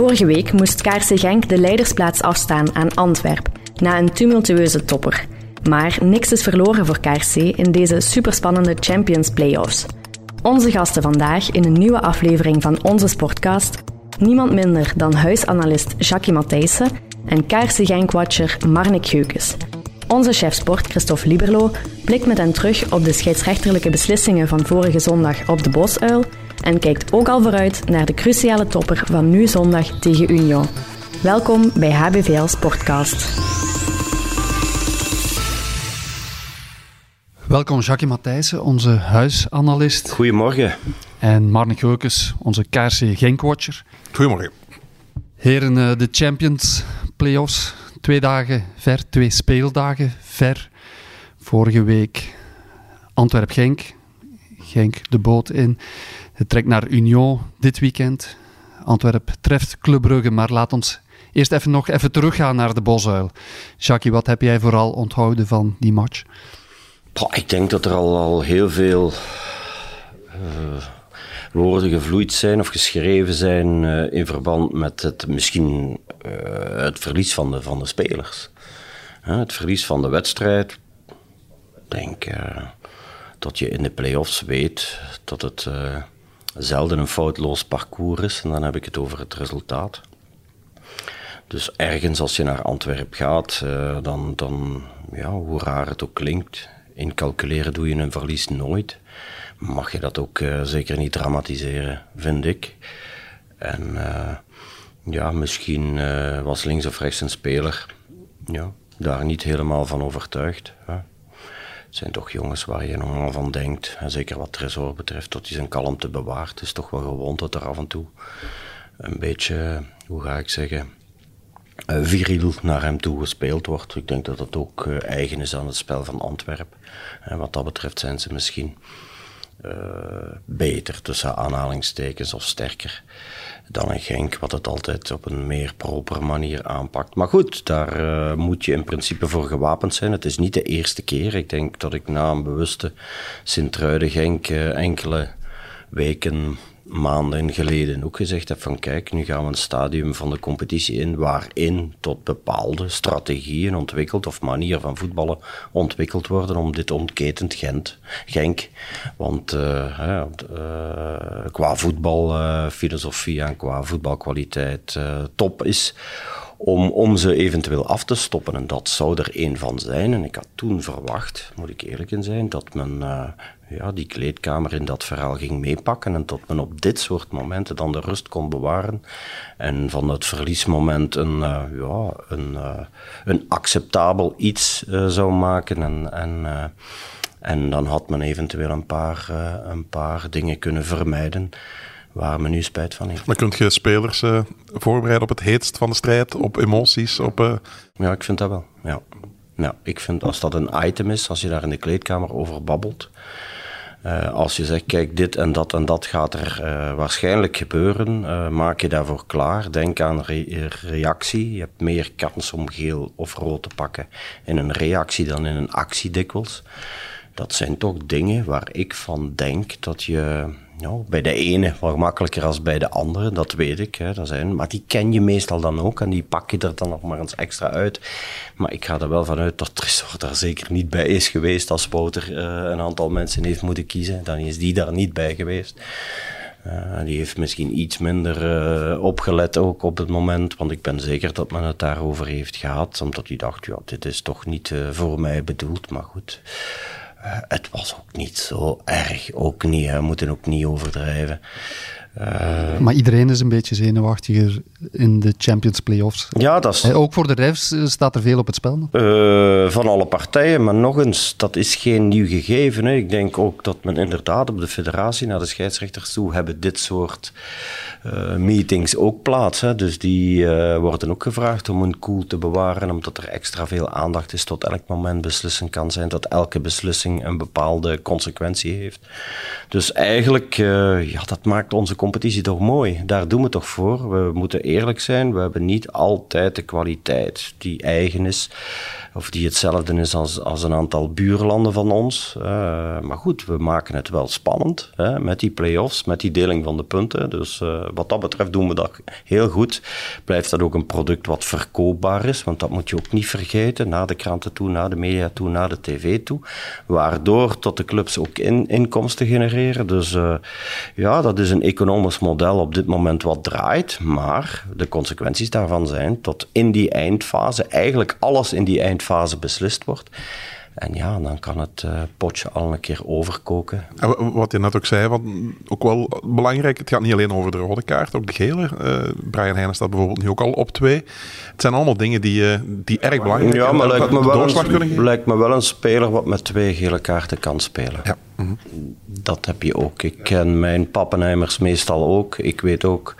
Vorige week moest KRC Genk de leidersplaats afstaan aan Antwerp na een tumultueuze topper. Maar niks is verloren voor KRC in deze superspannende Champions Playoffs. Onze gasten vandaag in een nieuwe aflevering van onze Sportcast. Niemand minder dan huisanalist Jackie Matthijssen en KRC Genk-watcher Marnik Geukes. Onze chef sport Christophe Liberlo blikt met hen terug op de scheidsrechterlijke beslissingen van vorige zondag op de Bosuil en kijkt ook al vooruit naar de cruciale topper van nu zondag tegen Union. Welkom bij HBVL Sportcast. Welkom Jackie Matthijssen, onze huisanalist. Goedemorgen. En Marnik Geukes, onze KRC Genk-watcher. Goedemorgen. Heren, eh, de Champions Playoffs. Twee dagen ver, twee speeldagen ver. Vorige week Antwerp-Genk. Genk de boot in. Het trekt naar Union dit weekend. Antwerp treft Club Brugge, maar laat ons eerst even nog even teruggaan naar de Bosuil. Jackie, wat heb jij vooral onthouden van die match? ik denk dat er al, al heel veel uh, woorden gevloeid zijn of geschreven zijn uh, in verband met het, misschien uh, het verlies van de, van de spelers. het verlies van de wedstrijd. Ik denk dat je in de play-offs weet dat het zelden een foutloos parcours is. En dan heb ik het over het resultaat. Dus ergens als je naar Antwerpen gaat, dan, dan ja, hoe raar het ook klinkt, incalculeren doe je een verlies nooit. Mag je dat ook uh, zeker niet dramatiseren, vind ik. En uh, ja, misschien was links of rechts een speler ja, daar niet helemaal van overtuigd. Hè. Zijn toch jongens waar je normaal van denkt, en zeker wat Tresor betreft, dat hij zijn kalmte bewaart. Het is toch wel gewoon dat er af en toe een beetje, hoe ga ik zeggen, uh, viriel naar hem toe gespeeld wordt. Ik denk dat dat ook uh, eigen is aan het spel van Antwerpen. En wat dat betreft zijn ze misschien uh, beter, tussen aanhalingstekens, of sterker dan een Genk, wat het altijd op een meer proper manier aanpakt. Maar goed, daar moet je in principe voor gewapend zijn. Het is niet de eerste keer. Ik denk dat ik na een bewuste Sint-Truiden-Genk enkele weken maanden geleden ook gezegd heb van kijk, nu gaan we een stadium van de competitie in waarin tot bepaalde strategieën ontwikkeld of manieren van voetballen ontwikkeld worden om dit ontketend Gent, Genk. Want uh, uh, qua voetbalfilosofie en qua voetbalkwaliteit top is om, om ze eventueel af te stoppen. En dat zou er één van zijn. En ik had toen verwacht, moet ik eerlijk in zijn, dat men ja, die kleedkamer in dat verhaal ging meepakken en dat men op dit soort momenten dan de rust kon bewaren en van het verliesmoment een, uh, ja, een, uh, een acceptabel iets zou maken en, en, en dan had men eventueel een paar, een paar dingen kunnen vermijden waar men nu spijt van heeft. Maar kunt je spelers uh, voorbereiden op het heetst van de strijd, op emoties? Op, uh... Ja, ik vind dat wel. Ja. ja, ik vind als dat een item is, als je daar in de kleedkamer over babbelt. Uh, als je zegt, kijk, dit en dat en dat gaat er waarschijnlijk gebeuren, maak je daarvoor klaar. Denk aan re reactie. Je hebt meer kans om geel of rood te pakken in een reactie dan in een actie. Dat zijn toch dingen waar ik van denk dat je nou, bij de ene wat makkelijker als bij de andere, dat weet ik. Hè, dat zijn, maar die ken je meestal dan ook en die pak je er dan nog maar eens extra uit. Maar ik ga er wel vanuit dat Tresor daar zeker niet bij is geweest als Wouter uh, een aantal mensen heeft moeten kiezen. Dan is die daar niet bij geweest. Uh, die heeft misschien iets minder uh, opgelet ook op het moment, want ik ben zeker dat men het daarover heeft gehad, omdat hij dacht, ja, dit is toch niet voor mij bedoeld, maar goed. Uh, het was ook niet zo erg. Ook niet, we moeten ook niet overdrijven. Uh, maar iedereen is een beetje zenuwachtiger in de Champions Playoffs. Ja, dat is... Hey, ook voor de refs staat er veel op het spel. Uh, van alle partijen, maar nog eens, dat is geen nieuw gegeven. Hè. Ik denk ook dat men inderdaad op de federatie naar de scheidsrechters toe hebben dit soort uh, meetings ook plaats. Hè. Dus die worden ook gevraagd om een koel te bewaren, omdat er extra veel aandacht is tot elk moment beslissen kan zijn, dat elke beslissing een bepaalde consequentie heeft. Dus eigenlijk, ja, dat maakt onze competitie toch mooi. Daar doen we toch voor. We moeten eerlijk zijn, we hebben niet altijd de kwaliteit die eigen is of die hetzelfde is als, als een aantal buurlanden van ons. Uh, maar goed, we maken het wel spannend hè, met die play-offs, met die deling van de punten. Dus uh, wat dat betreft doen we dat heel goed. Blijft dat ook een product wat verkoopbaar is, want dat moet je ook niet vergeten. Naar de kranten toe, naar de media toe, naar de tv toe. Waardoor tot de clubs ook in, inkomsten genereren. Dus uh, ja, dat is een economisch model op dit moment wat draait. Maar de consequenties daarvan zijn tot in die eindfase, eigenlijk alles in die eindfase fase beslist wordt. En ja, dan kan het uh, potje al een keer overkoken. En wat je net ook zei, wat ook wel belangrijk, het gaat niet alleen over de rode kaart, ook de gele. Uh, Brian Heijnen staat bijvoorbeeld nu ook al op twee. Het zijn allemaal dingen die, uh, die erg belangrijk zijn. Ja, maar lijkt me, wel een, lijkt me wel een speler wat met twee gele kaarten kan spelen. Ja. Dat heb je ook. Ik ken mijn pappenheimers meestal ook. Ik weet ook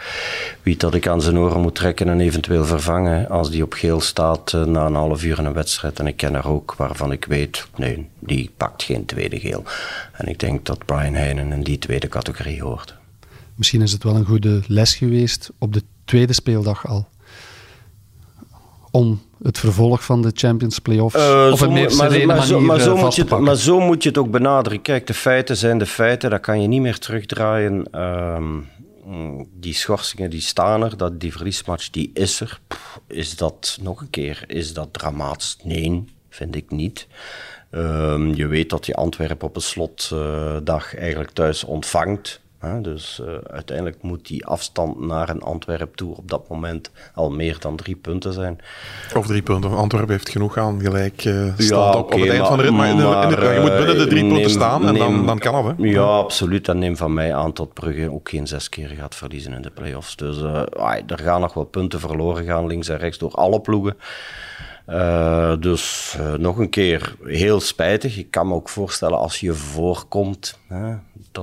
wie dat ik aan zijn oren moet trekken en eventueel vervangen als die op geel staat na een half uur in een wedstrijd. En ik ken er ook waarvan ik weet nee, die pakt geen tweede geel. En ik denk dat Brian Heinen in die tweede categorie hoort. Misschien is het wel een goede les geweest op de tweede speeldag al. Om het vervolg van de Champions Playoffs uh, op een meer maar, maar, zo, maar, zo uh, moet je het, maar zo moet je het ook benaderen. Kijk, de feiten zijn de feiten. Dat kan je niet meer terugdraaien. Uh, die schorsingen die staan er, dat, die verliesmatch die is er. Pff, is dat nog een keer, is dat dramatisch? Nee, vind ik niet. Um, je weet dat je Antwerpen op een slotdag uh, eigenlijk thuis ontvangt. Dus uh, uiteindelijk moet die afstand naar een Antwerp toe op dat moment al meer dan drie punten zijn. Of drie punten. Antwerpen heeft genoeg aan gelijk uh, ja, op, okay, op het eind van de rit. Maar, maar de, je moet binnen de drie neem, punten staan en neem, dan, dan kan het. Hè? Ja, absoluut. En neem van mij aan tot Brugge ook geen zes keer gaat verliezen in de play-offs. Dus uh, er gaan nog wel punten verloren gaan links en rechts door alle ploegen. Uh, dus uh, nog een keer heel spijtig. Ik kan me ook voorstellen als je voorkomt, hè,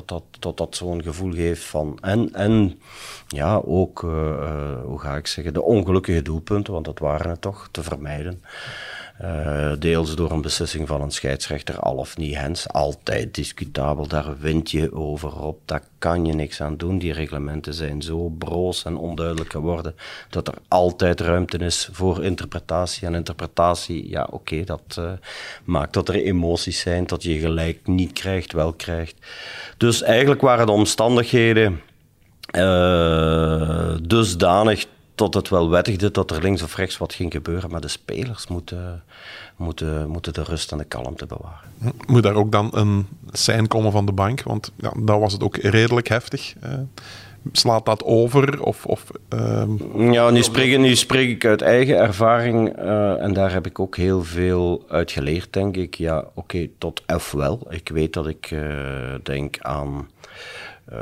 dat dat, zo'n gevoel geeft van. En, en ja, ook, uh, hoe ga ik zeggen, de ongelukkige doelpunten, want dat waren het toch, te vermijden. Uh, deels door een beslissing van een scheidsrechter, al of niet hens. Altijd discutabel, daar wint je over op. Daar kan je niks aan doen. Die reglementen zijn zo broos en onduidelijk geworden dat er altijd ruimte is voor interpretatie. En interpretatie, ja, oké, dat uh, maakt dat er emoties zijn, dat je gelijk niet krijgt, wel krijgt. Dus eigenlijk waren de omstandigheden uh, dusdanig tot het wel wettigde dat er links of rechts wat ging gebeuren. Maar de spelers moeten, moeten, moeten de rust en de kalmte bewaren. Moet daar ook dan een sein komen van de bank? Want ja, daar was het ook redelijk heftig. Uh, slaat dat over? Of, of, uh... Ja, nu spreek, nu spreek ik uit eigen ervaring. Uh, en daar heb ik ook heel veel uit geleerd, denk ik. Ja, oké, okay, tot ofwel. Ik weet dat ik uh, denk aan uh,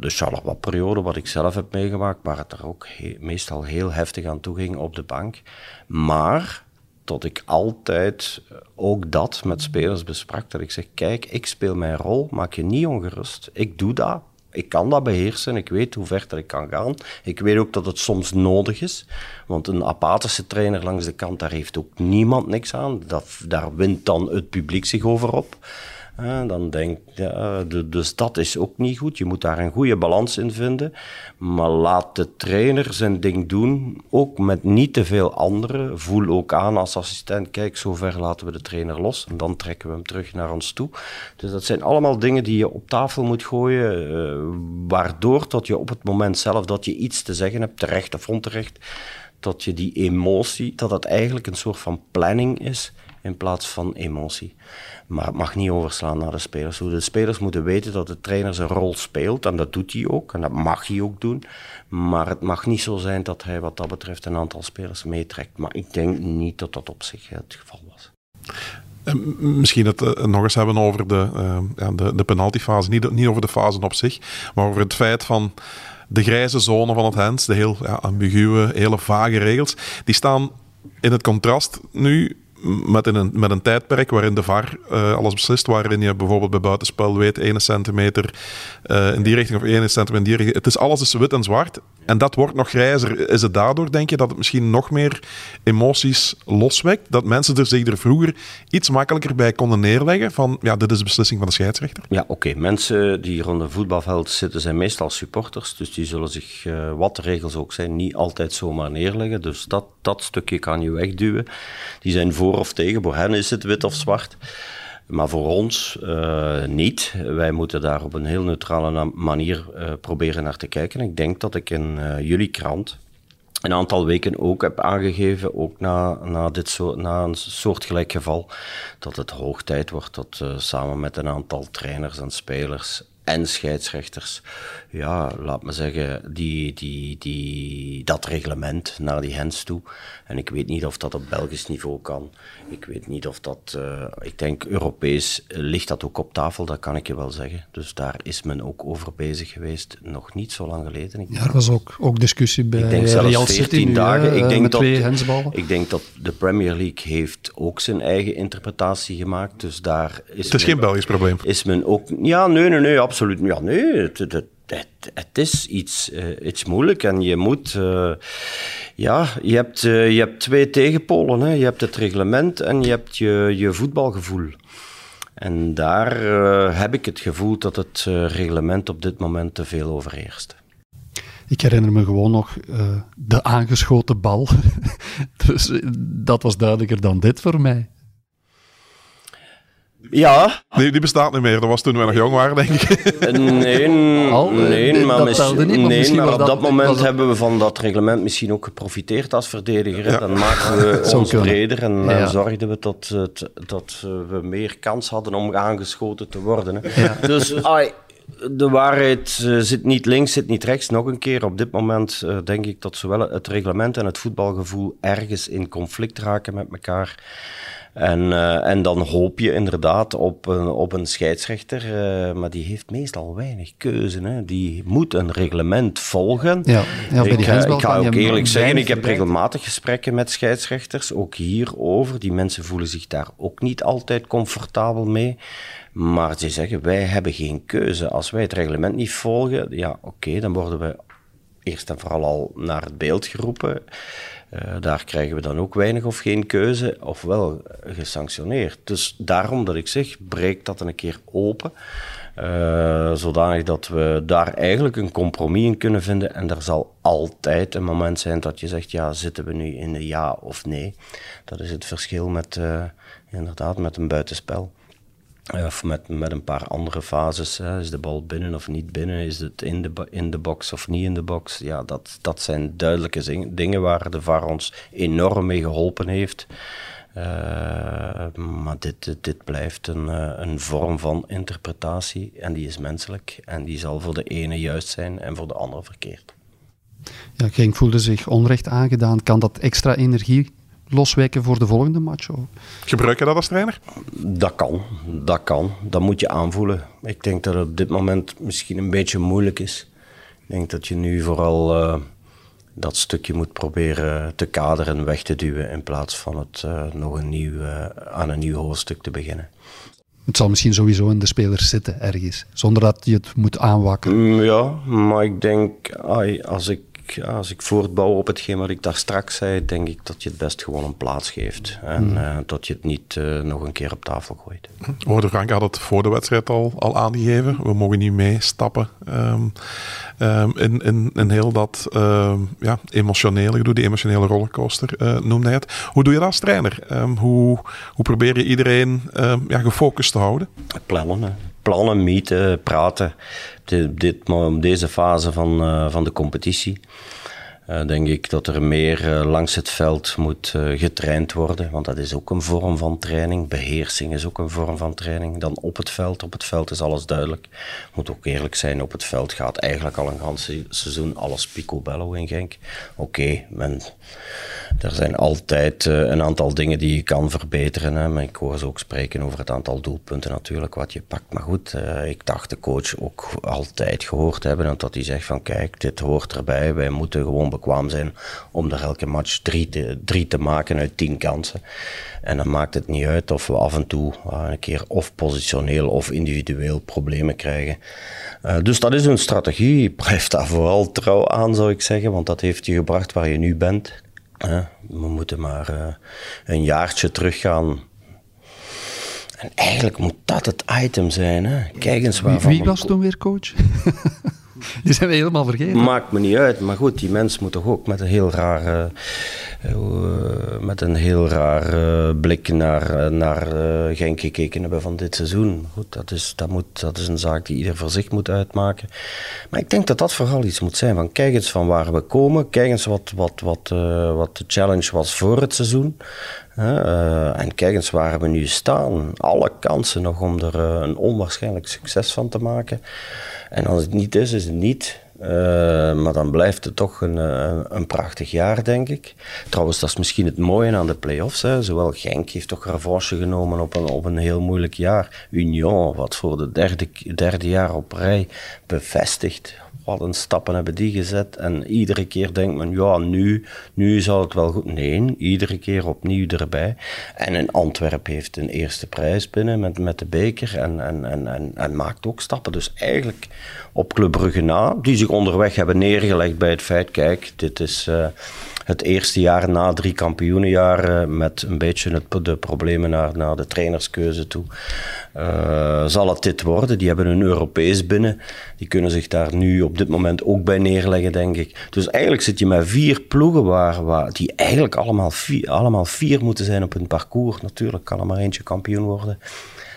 de Charleroi-periode, wat ik zelf heb meegemaakt, waar het er ook meestal heel heftig aan toe ging op de bank. Maar tot ik altijd ook dat met spelers besprak, dat ik zeg, kijk, ik speel mijn rol, maak je niet ongerust. Ik doe dat, ik kan dat beheersen, ik weet hoe ver dat ik kan gaan. Ik weet ook dat het soms nodig is, want een apathische trainer langs de kant, daar heeft ook niemand niks aan. Dat, daar wint dan het publiek zich over op. Uh, dan denk ja, dus dat is ook niet goed. Je moet daar een goede balans in vinden. Maar laat de trainer zijn ding doen, ook met niet te veel anderen. Voel ook aan als assistent, kijk, zover laten we de trainer los. En dan trekken we hem terug naar ons toe. Dus dat zijn allemaal dingen die je op tafel moet gooien, uh, waardoor tot je op het moment zelf dat je iets te zeggen hebt, terecht of onterecht, dat je die emotie, dat dat eigenlijk een soort van planning is in plaats van emotie. Maar het mag niet overslaan naar de spelers. De spelers moeten weten dat de trainer zijn rol speelt. En dat doet hij ook. En dat mag hij ook doen. Maar het mag niet zo zijn dat hij wat dat betreft een aantal spelers meetrekt. Maar ik denk niet dat dat op zich het geval was. Misschien het uh, nog eens hebben over de, uh, ja, de, de penaltyfase. Niet, niet over de fase op zich, maar over het feit van de grijze zone van het Hens, de heel ja, ambiguë, hele vage regels, die staan in het contrast nu met een, met een tijdperk waarin de VAR uh, alles beslist, waarin je bijvoorbeeld bij buitenspel weet 1 centimeter uh, in die richting of 1 centimeter in die richting. Het is alles is wit en zwart en dat wordt nog grijzer. Is het daardoor, denk je, dat het misschien nog meer emoties loswekt? Dat mensen er zich er vroeger iets makkelijker bij konden neerleggen van, ja, dit is de beslissing van de scheidsrechter? Ja, oké. Mensen die rond een voetbalveld zitten zijn meestal supporters, dus die zullen zich, uh, wat de regels ook zijn, niet altijd zomaar neerleggen. Dus dat, dat stukje kan je wegduwen. Die zijn voor of tegen. Voor hen is het wit of zwart. Maar voor ons uh, niet. Wij moeten daar op een heel neutrale manier uh, proberen naar te kijken. Ik denk dat ik in uh, jullie krant een aantal weken ook heb aangegeven, ook na, na, dit soort, na een soortgelijk geval, dat het hoog tijd wordt dat samen met een aantal trainers en spelers en scheidsrechters, ja, laat me zeggen, die, die, die, dat reglement naar die hens toe. En ik weet niet of dat op Belgisch niveau kan. Ik weet niet of dat, uh, ik denk Europees ligt dat ook op tafel, dat kan ik je wel zeggen. Dus daar is men ook over bezig geweest, nog niet zo lang geleden. Ik ja, er was ook, ook discussie bij ik denk zelfs Real 14 City dagen. Nu, ik denk met dat, twee hensballen. Ik denk dat de Premier League heeft ook zijn eigen interpretatie gemaakt. Dus daar is het is men, geen Belgisch probleem. Is men ook, ja, nee, nee, nee, absoluut. Ja, nee, het, is iets, uh, moeilijk en je moet, uh, ja, je hebt, uh, je hebt twee tegenpolen. Hè. Je hebt het reglement en je hebt je, je voetbalgevoel. En daar heb ik het gevoel dat het reglement op dit moment te veel overheerst. Ik herinner me gewoon nog de aangeschoten bal. dus dat was duidelijker dan dit voor mij. Ja. Die, die bestaat niet meer. Dat was toen we nog jong waren, denk ik. Nee, Al, nee dat maar, mis, niet, nee, misschien maar op dat- dat moment hebben we van dat reglement misschien ook geprofiteerd als verdediger. Ja. Dan maakten we ons kunnen. breder en, Ja. en zorgden we dat, het- dat eh, we meer kans hadden om aangeschoten te worden. Hè. Dus ai, de waarheid eh, zit niet links, zit niet rechts. Nog een keer, op dit moment eh, denk ik dat zowel het reglement en het voetbalgevoel ergens in conflict raken met elkaar. En, eh, en dan hoop je inderdaad op een, op een scheidsrechter, eh, maar die heeft meestal weinig keuze. Hè. Die moet een reglement volgen. Ja, ja bij ik, ga- ik ook eerlijk zeggen, ik heb regelmatig gesprekken met scheidsrechters, ook hierover. Die mensen voelen zich daar ook niet altijd comfortabel mee. Maar ze zeggen, wij hebben geen keuze. Als wij het reglement niet volgen, ja oké, dan worden we eerst en vooral al naar het beeld geroepen. Eh, daar krijgen we dan ook weinig of geen keuze, ofwel gesanctioneerd. Dus daarom dat ik zeg, breek dat een keer open. eh, zodanig dat we daar eigenlijk een compromis in kunnen vinden. En er zal altijd een moment zijn dat je zegt, ja, zitten we nu in de ja of nee? Dat is het verschil met, eh, inderdaad, met een buitenspel. Of met, met een paar andere fases. Hè. Is de bal binnen of niet binnen? Is het in de, in de box of niet in de box? Ja, dat, dat zijn duidelijke dingen waar de VAR ons enorm mee geholpen heeft. Eh, maar dit, dit, dit blijft een, eh, een vorm van interpretatie en die is menselijk. En die zal voor de ene juist zijn en voor de andere verkeerd. Ja, Genk voelde zich onrecht aangedaan. Kan dat extra energie losweken voor de volgende match? Gebruik je dat als trainer? Dat kan, dat kan. Dat moet je aanvoelen. Ik denk dat het op dit moment misschien een beetje moeilijk is. Ik denk dat je nu vooral eh, dat stukje moet proberen te kaderen en weg te duwen in plaats van het eh, nog een nieuw, eh, aan een nieuw hoofdstuk te beginnen. Het zal misschien sowieso in de spelers zitten ergens, zonder dat je het moet aanwakkeren. Mm, Ja, maar ik denk, als ik, ja, als ik voortbouw op hetgeen wat ik daar straks zei, denk ik dat je het best gewoon een plaats geeft. En eh, dat je het niet eh, nog een keer op tafel gooit. Hoorde Frank had het voor de wedstrijd al, al aangegeven. We mogen niet meestappen ehm, in, in, in heel dat ehm, ja, emotionele gedoe, die emotionele rollercoaster eh, noemde hij het. Hoe doe je dat als trainer? Hoe, hoe probeer je iedereen ja, gefocust te houden? Plannen, hè. plannen, meten, praten. Dit, op deze fase van, eh, van de competitie eh, denk ik dat er meer eh, langs het veld moet eh, getraind worden. Want dat is ook een vorm van training. Beheersing is ook een vorm van training. Dan op het veld. Op het veld is alles duidelijk. Moet ook eerlijk zijn, op het veld gaat eigenlijk al een seizoen alles picobello in Genk. Oké, er zijn altijd een aantal dingen die je kan verbeteren. Hè. Maar ik hoor ze ook spreken over het aantal doelpunten natuurlijk, wat je pakt. Maar goed, ik dacht de coach ook altijd gehoord hebben. En dat hij zegt van kijk, dit hoort erbij. Wij moeten gewoon bekwaam zijn om er elke match drie te, drie te maken uit tien kansen. En dan maakt het niet uit of we af en toe een keer of positioneel of individueel problemen krijgen. Uh, dus dat is een strategie. Blijf daar vooral trouw aan, zou ik zeggen, want dat heeft je gebracht waar je nu bent. Uh, we moeten maar uh, een jaartje teruggaan. En eigenlijk moet dat het item zijn. Hè? Kijk eens waarvan. Wie, wie was toen weer coach? Die zijn we helemaal vergeten. Maakt me niet uit, maar goed, die mens moet toch ook met een heel rare, uh, met een heel raar uh, blik naar, naar Genk gekeken hebben van dit seizoen. Goed, dat is, dat, moet, dat is een zaak die ieder voor zich moet uitmaken. Maar ik denk dat dat vooral iets moet zijn van kijk eens van waar we komen, kijk eens wat, wat, wat, wat de challenge was voor het seizoen. Uh, en kijk eens waar we nu staan. Alle kansen nog om er uh, een onwaarschijnlijk succes van te maken. En als het niet is, is het niet. Uh, maar dan blijft het toch een, een, prachtig jaar, denk ik. Trouwens, dat is misschien het mooie aan de play-offs. Hè. Zowel Genk heeft toch revanche genomen op een, op een heel moeilijk jaar. Union, wat voor de derde, derde jaar op rij bevestigt wat een stappen hebben die gezet. En iedere keer denkt men, ja, nu, nu zal het wel goed. Nee, iedere keer opnieuw erbij. En in Antwerpen heeft een eerste prijs binnen met, met de beker en, en, en, en, maakt ook stappen. Dus eigenlijk op Club Brugge na, die zich onderweg hebben neergelegd bij het feit, kijk, dit is... Uh, het eerste jaar na drie kampioenenjaren met een beetje het, de problemen naar, naar de trainerskeuze toe. Uh, zal het dit worden? Die hebben een Europees binnen. Die kunnen zich daar nu op dit moment ook bij neerleggen, denk ik. Dus eigenlijk zit je met vier ploegen waar, waar, die eigenlijk allemaal vier, allemaal vier moeten zijn op hun parcours. Natuurlijk kan er maar eentje kampioen worden.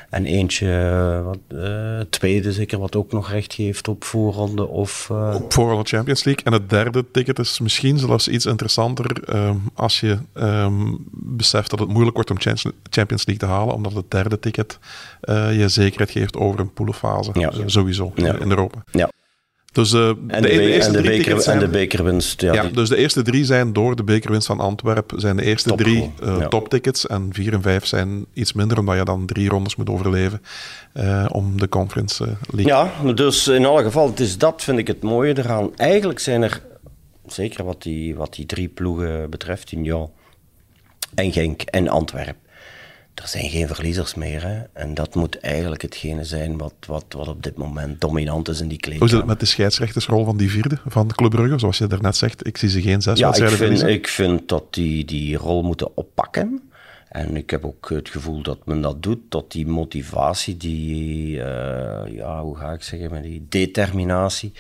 En eentje, eh, wat, uh, tweede zeker, wat ook nog recht geeft op voorronde of... Uh... Op voorronde Champions League. En het derde ticket is misschien zelfs iets interessanter um, als je um, beseft dat het moeilijk wordt om Champions League te halen, omdat het derde ticket uh, je zekerheid geeft over een poolfase. Ja. Sowieso ja. in Europa. Ja. Dus uh, en, de, de, eerste en, de beker, zijn, en de bekerwinst. Ja, ja die... dus de eerste drie zijn door de bekerwinst van Antwerpen. Zijn de eerste Top drie uh, ja. toptickets. En vier en vijf zijn iets minder, omdat je dan drie rondes moet overleven uh, om de Conference League. Ja, dus in alle geval, het is dat vind ik het mooie eraan. Eigenlijk zijn er, zeker wat die, wat die drie ploegen betreft, Union en Genk en Antwerpen er zijn geen verliezers meer. Hè? En dat moet eigenlijk hetgene zijn wat, wat, wat op dit moment dominant is in die kleedkamer. Hoe zit het met de scheidsrechtersrol van die vierde van Club Brugge? Zoals je daarnet zegt, ik zie ze geen zes ja, ik vind, ik vind dat die die rol moeten oppakken. En ik heb ook het gevoel dat men dat doet, tot die motivatie, die, uh, ja, hoe ga ik zeggen, met die determinatie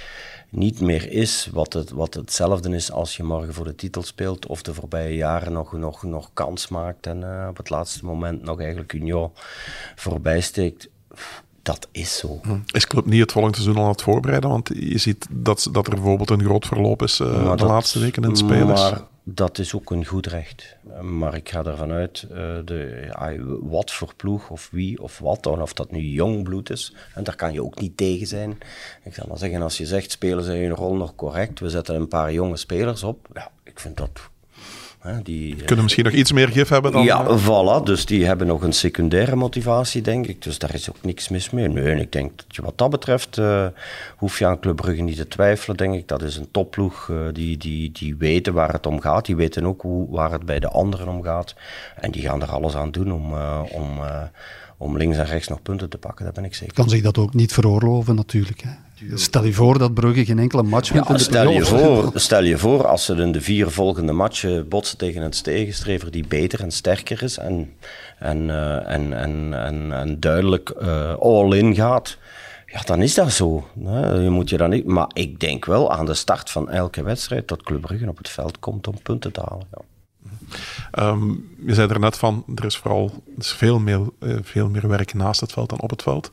niet meer is wat, het, wat hetzelfde is als je morgen voor de titel speelt of de voorbije jaren nog, nog, nog kans maakt en uh, op het laatste moment nog eigenlijk Union voorbij steekt. Dat is zo. Hm. Is Club niet het volgende seizoen al aan het voorbereiden? Want je ziet dat, dat er bijvoorbeeld een groot verloop is uh, de dat, laatste weken in het spelers. Maar dat is ook een goed recht. Maar ik ga ervan uit, uh, de, wat voor ploeg of wie of wat, of dat nu jong bloed is, en daar kan je ook niet tegen zijn. Ik zal maar zeggen, als je zegt, spelen ze hun rol nog correct, we zetten een paar jonge spelers op, ja, ik vind dat die, Kunnen misschien nog iets meer gif hebben dan... Ja, voilà. Dus die hebben nog een secundaire motivatie, denk ik. Dus daar is ook niks mis mee. Nee, en ik denk dat je wat dat betreft... Uh, hoef je aan Club Brugge niet te twijfelen, denk ik. Dat is een topploeg. die, die, die weten waar het om gaat. Die weten ook hoe, waar het bij de anderen om gaat. En die gaan er alles aan doen om... om om links en rechts nog punten te pakken, dat ben ik zeker. Kan zich dat ook niet veroorloven natuurlijk. Hè? Stel je voor dat Brugge geen enkele match wint ja, stel je voor, Stel je voor, als ze in de vier volgende matchen botsen tegen een tegenstrever die beter en sterker is en, en, uh, en, en, en, en, duidelijk uh, all-in gaat, ja, dan is dat zo. Je moet je dan niet, maar ik denk wel aan de start van elke wedstrijd dat Club Brugge op het veld komt om punten te halen. Ja. Um, je zei er net van, er is vooral er is veel, meer, uh, veel meer werk naast het veld dan op het veld.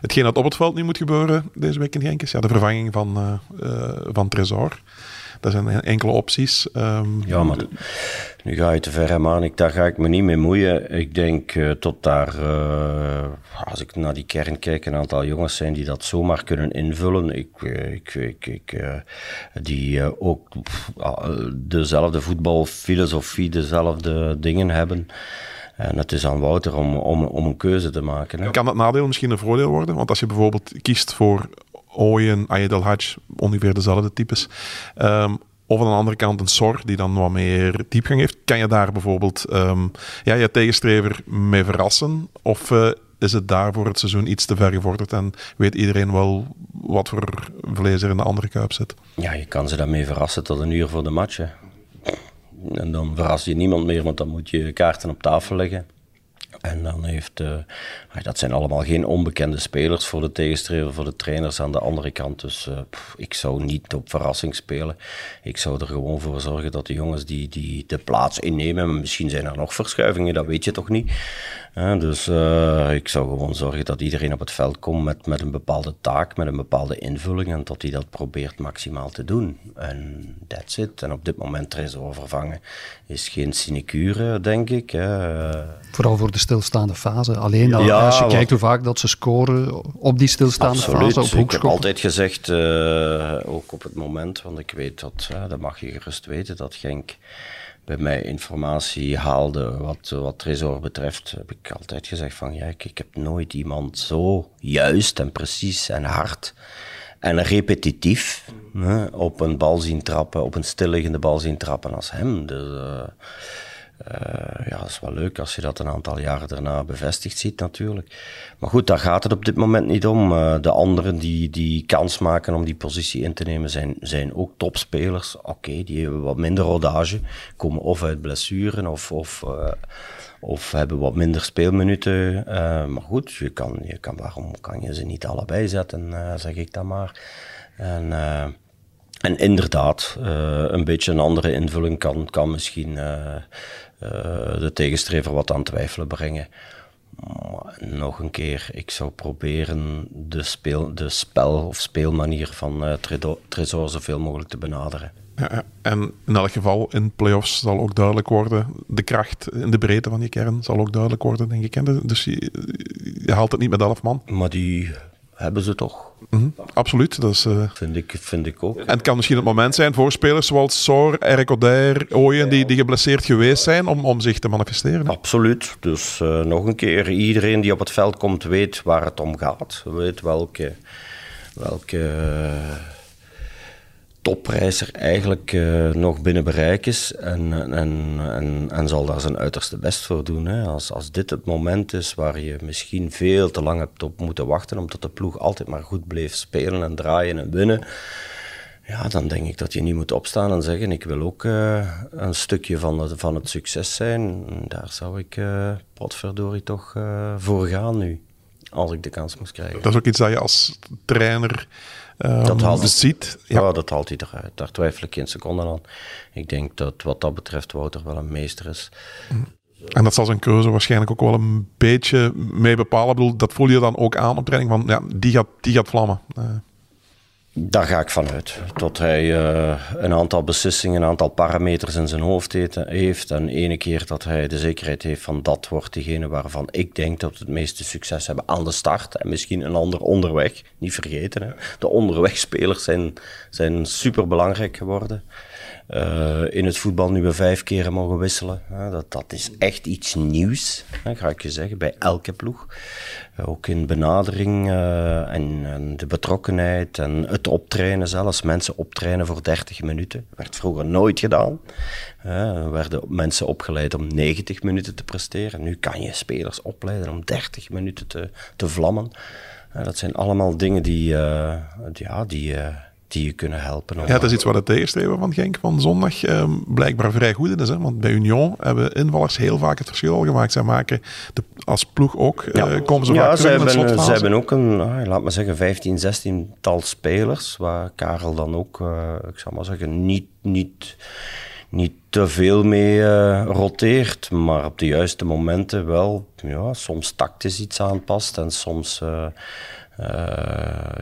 Hetgeen dat op het veld nu moet gebeuren deze week in Genk is ja, de vervanging van, uh, van Tresor. Dat zijn enkele opties. Um, ja, maar nu ga je te ver, man. Ik, daar ga ik me niet mee moeien. Ik denk uh, tot daar, uh, als ik naar die kern kijk, een aantal jongens zijn die dat zomaar kunnen invullen. Ik, uh, ik, ik, ik die ook dezelfde voetbalfilosofie, dezelfde dingen hebben. En het is aan Wouter om, om, om een keuze te maken. Hè. Kan dat nadeel misschien een voordeel worden? Want als je bijvoorbeeld kiest voor Ooyen, Ayed ongeveer dezelfde types. Um, of aan de andere kant een SOR die dan wat meer diepgang heeft. Kan je daar bijvoorbeeld um, ja, je tegenstrever mee verrassen? Of uh, is het daar voor het seizoen iets te ver gevorderd en weet iedereen wel wat voor vlees er in de andere kuip zit? Ja, je kan ze daarmee verrassen tot een uur voor de match. En dan verras je niemand meer, want dan moet je kaarten op tafel leggen. En dan heeft, uh, dat zijn allemaal geen onbekende spelers voor de tegenstrever, voor de trainers aan de andere kant. Dus pff, ik zou niet op verrassing spelen. Ik zou er gewoon voor zorgen dat de jongens die, die de plaats innemen, misschien zijn er nog verschuivingen, dat weet je toch niet. Dus ik zou gewoon zorgen dat iedereen op het veld komt met, met een bepaalde taak, met een bepaalde invulling en dat hij dat probeert maximaal te doen. En that's it. En op dit moment Tresor vervangen is geen sinecure, denk ik. Vooral voor de stilstaande fase. Alleen als je kijkt hoe vaak dat ze scoren op die stilstaande fase op Ik heb altijd gezegd, uh, ook op het moment, want ik weet dat, uh, dat mag je gerust weten, dat Genk bij mij informatie haalde wat, wat Tresor betreft, heb ik altijd gezegd van ja, ik, heb nooit iemand zo juist en precies en hard en repetitief op een bal zien trappen, op een stilliggende bal zien trappen als hem. Dus, uh, uh, ja, dat is wel leuk als je dat een aantal jaren daarna bevestigd ziet natuurlijk. Maar goed, daar gaat het op dit moment niet om. Uh, de anderen die, die kans maken om die positie in te nemen zijn, zijn ook topspelers. Oké, die hebben wat minder rodage, komen of uit blessuren of, of, uh, of hebben wat minder speelminuten. maar goed, je kan, je kan, waarom kan je ze niet allebei zetten, zeg ik dan maar. En... En inderdaad, uh, een beetje een andere invulling kan, kan misschien uh, uh, de tegenstrever wat aan twijfelen brengen. Maar nog een keer, ik zou proberen de, speel, de spel of speelmanier van Tresor zoveel mogelijk te benaderen. Ja, en in elk geval in playoffs zal ook duidelijk worden, de kracht in de breedte van die kern zal ook duidelijk worden, denk ik. Dus je, je haalt het niet met elf man. Maar die hebben ze toch. Mm -hmm. Absoluut. Dat is, uh... vind, ik, vind ik ook. En het kan misschien het moment zijn voor spelers zoals Sor, Eric Oder, Ooyen, die, die geblesseerd geweest zijn, om, om zich te manifesteren. Hè? Absoluut. Dus uh, nog een keer, iedereen die op het veld komt weet waar het om gaat. Weet welke, welke uh, topprijs er eigenlijk uh, nog binnen bereik is en, en, en, en, zal daar zijn uiterste best voor doen. Hè. Als, als dit het moment is waar je misschien veel te lang hebt op moeten wachten, omdat de ploeg altijd maar goed bleef spelen en draaien en winnen, ja, dan denk ik dat je niet moet opstaan en zeggen: Ik wil ook uh, een stukje van het, van het succes zijn. Daar zou ik uh, potverdorie toch uh, voor gaan nu, als ik de kans moest krijgen. Dat is ook iets dat je als trainer dat haalt dus ziet. Ja. dat haalt hij eruit. Daar twijfel ik geen seconde aan. Ik denk dat wat dat betreft Wouter wel een meester is. En dat zal zijn keuze waarschijnlijk ook wel een beetje mee bepalen. Ik bedoel, dat voel je dan ook aan op training van ja, die gaat, die gaat vlammen. Daar ga ik vanuit. Dat hij uh, een aantal beslissingen, een aantal parameters in zijn hoofd heeft. En ene keer dat hij de zekerheid heeft van dat wordt degene waarvan ik denk dat we het meeste succes hebben aan de start. En misschien een ander onderweg. Niet vergeten, hè. de onderwegspelers zijn, zijn super belangrijk geworden. Uh, in het voetbal nu we vijf keren mogen wisselen. Uh, dat, dat is echt iets nieuws, ga ik je zeggen, bij elke ploeg. Uh, ook in benadering en, en, de betrokkenheid en het optrainen zelfs. Mensen optrainen voor 30 minuten. Werd vroeger nooit gedaan. er werden mensen opgeleid om 90 minuten te presteren. Nu kan je spelers opleiden om 30 minuten te, te vlammen. dat zijn allemaal dingen die, ja, die die je kunnen helpen. Ja, dat is iets wat het tegenstreven van Genk van zondag eh, blijkbaar vrij goed is. Hè? Want bij Union hebben invallers heel vaak het verschil al gemaakt. Zij maken de, als ploeg ook, ja. uh, komen ze ja, vaak ze hebben, ze hebben ook een, ah, laat maar zeggen, 15, 16 tal spelers. Waar Karel dan ook, uh, ik zal maar zeggen, niet, niet, niet te veel mee uh, roteert. Maar op de juiste momenten wel, ja, soms tactisch iets aanpast en soms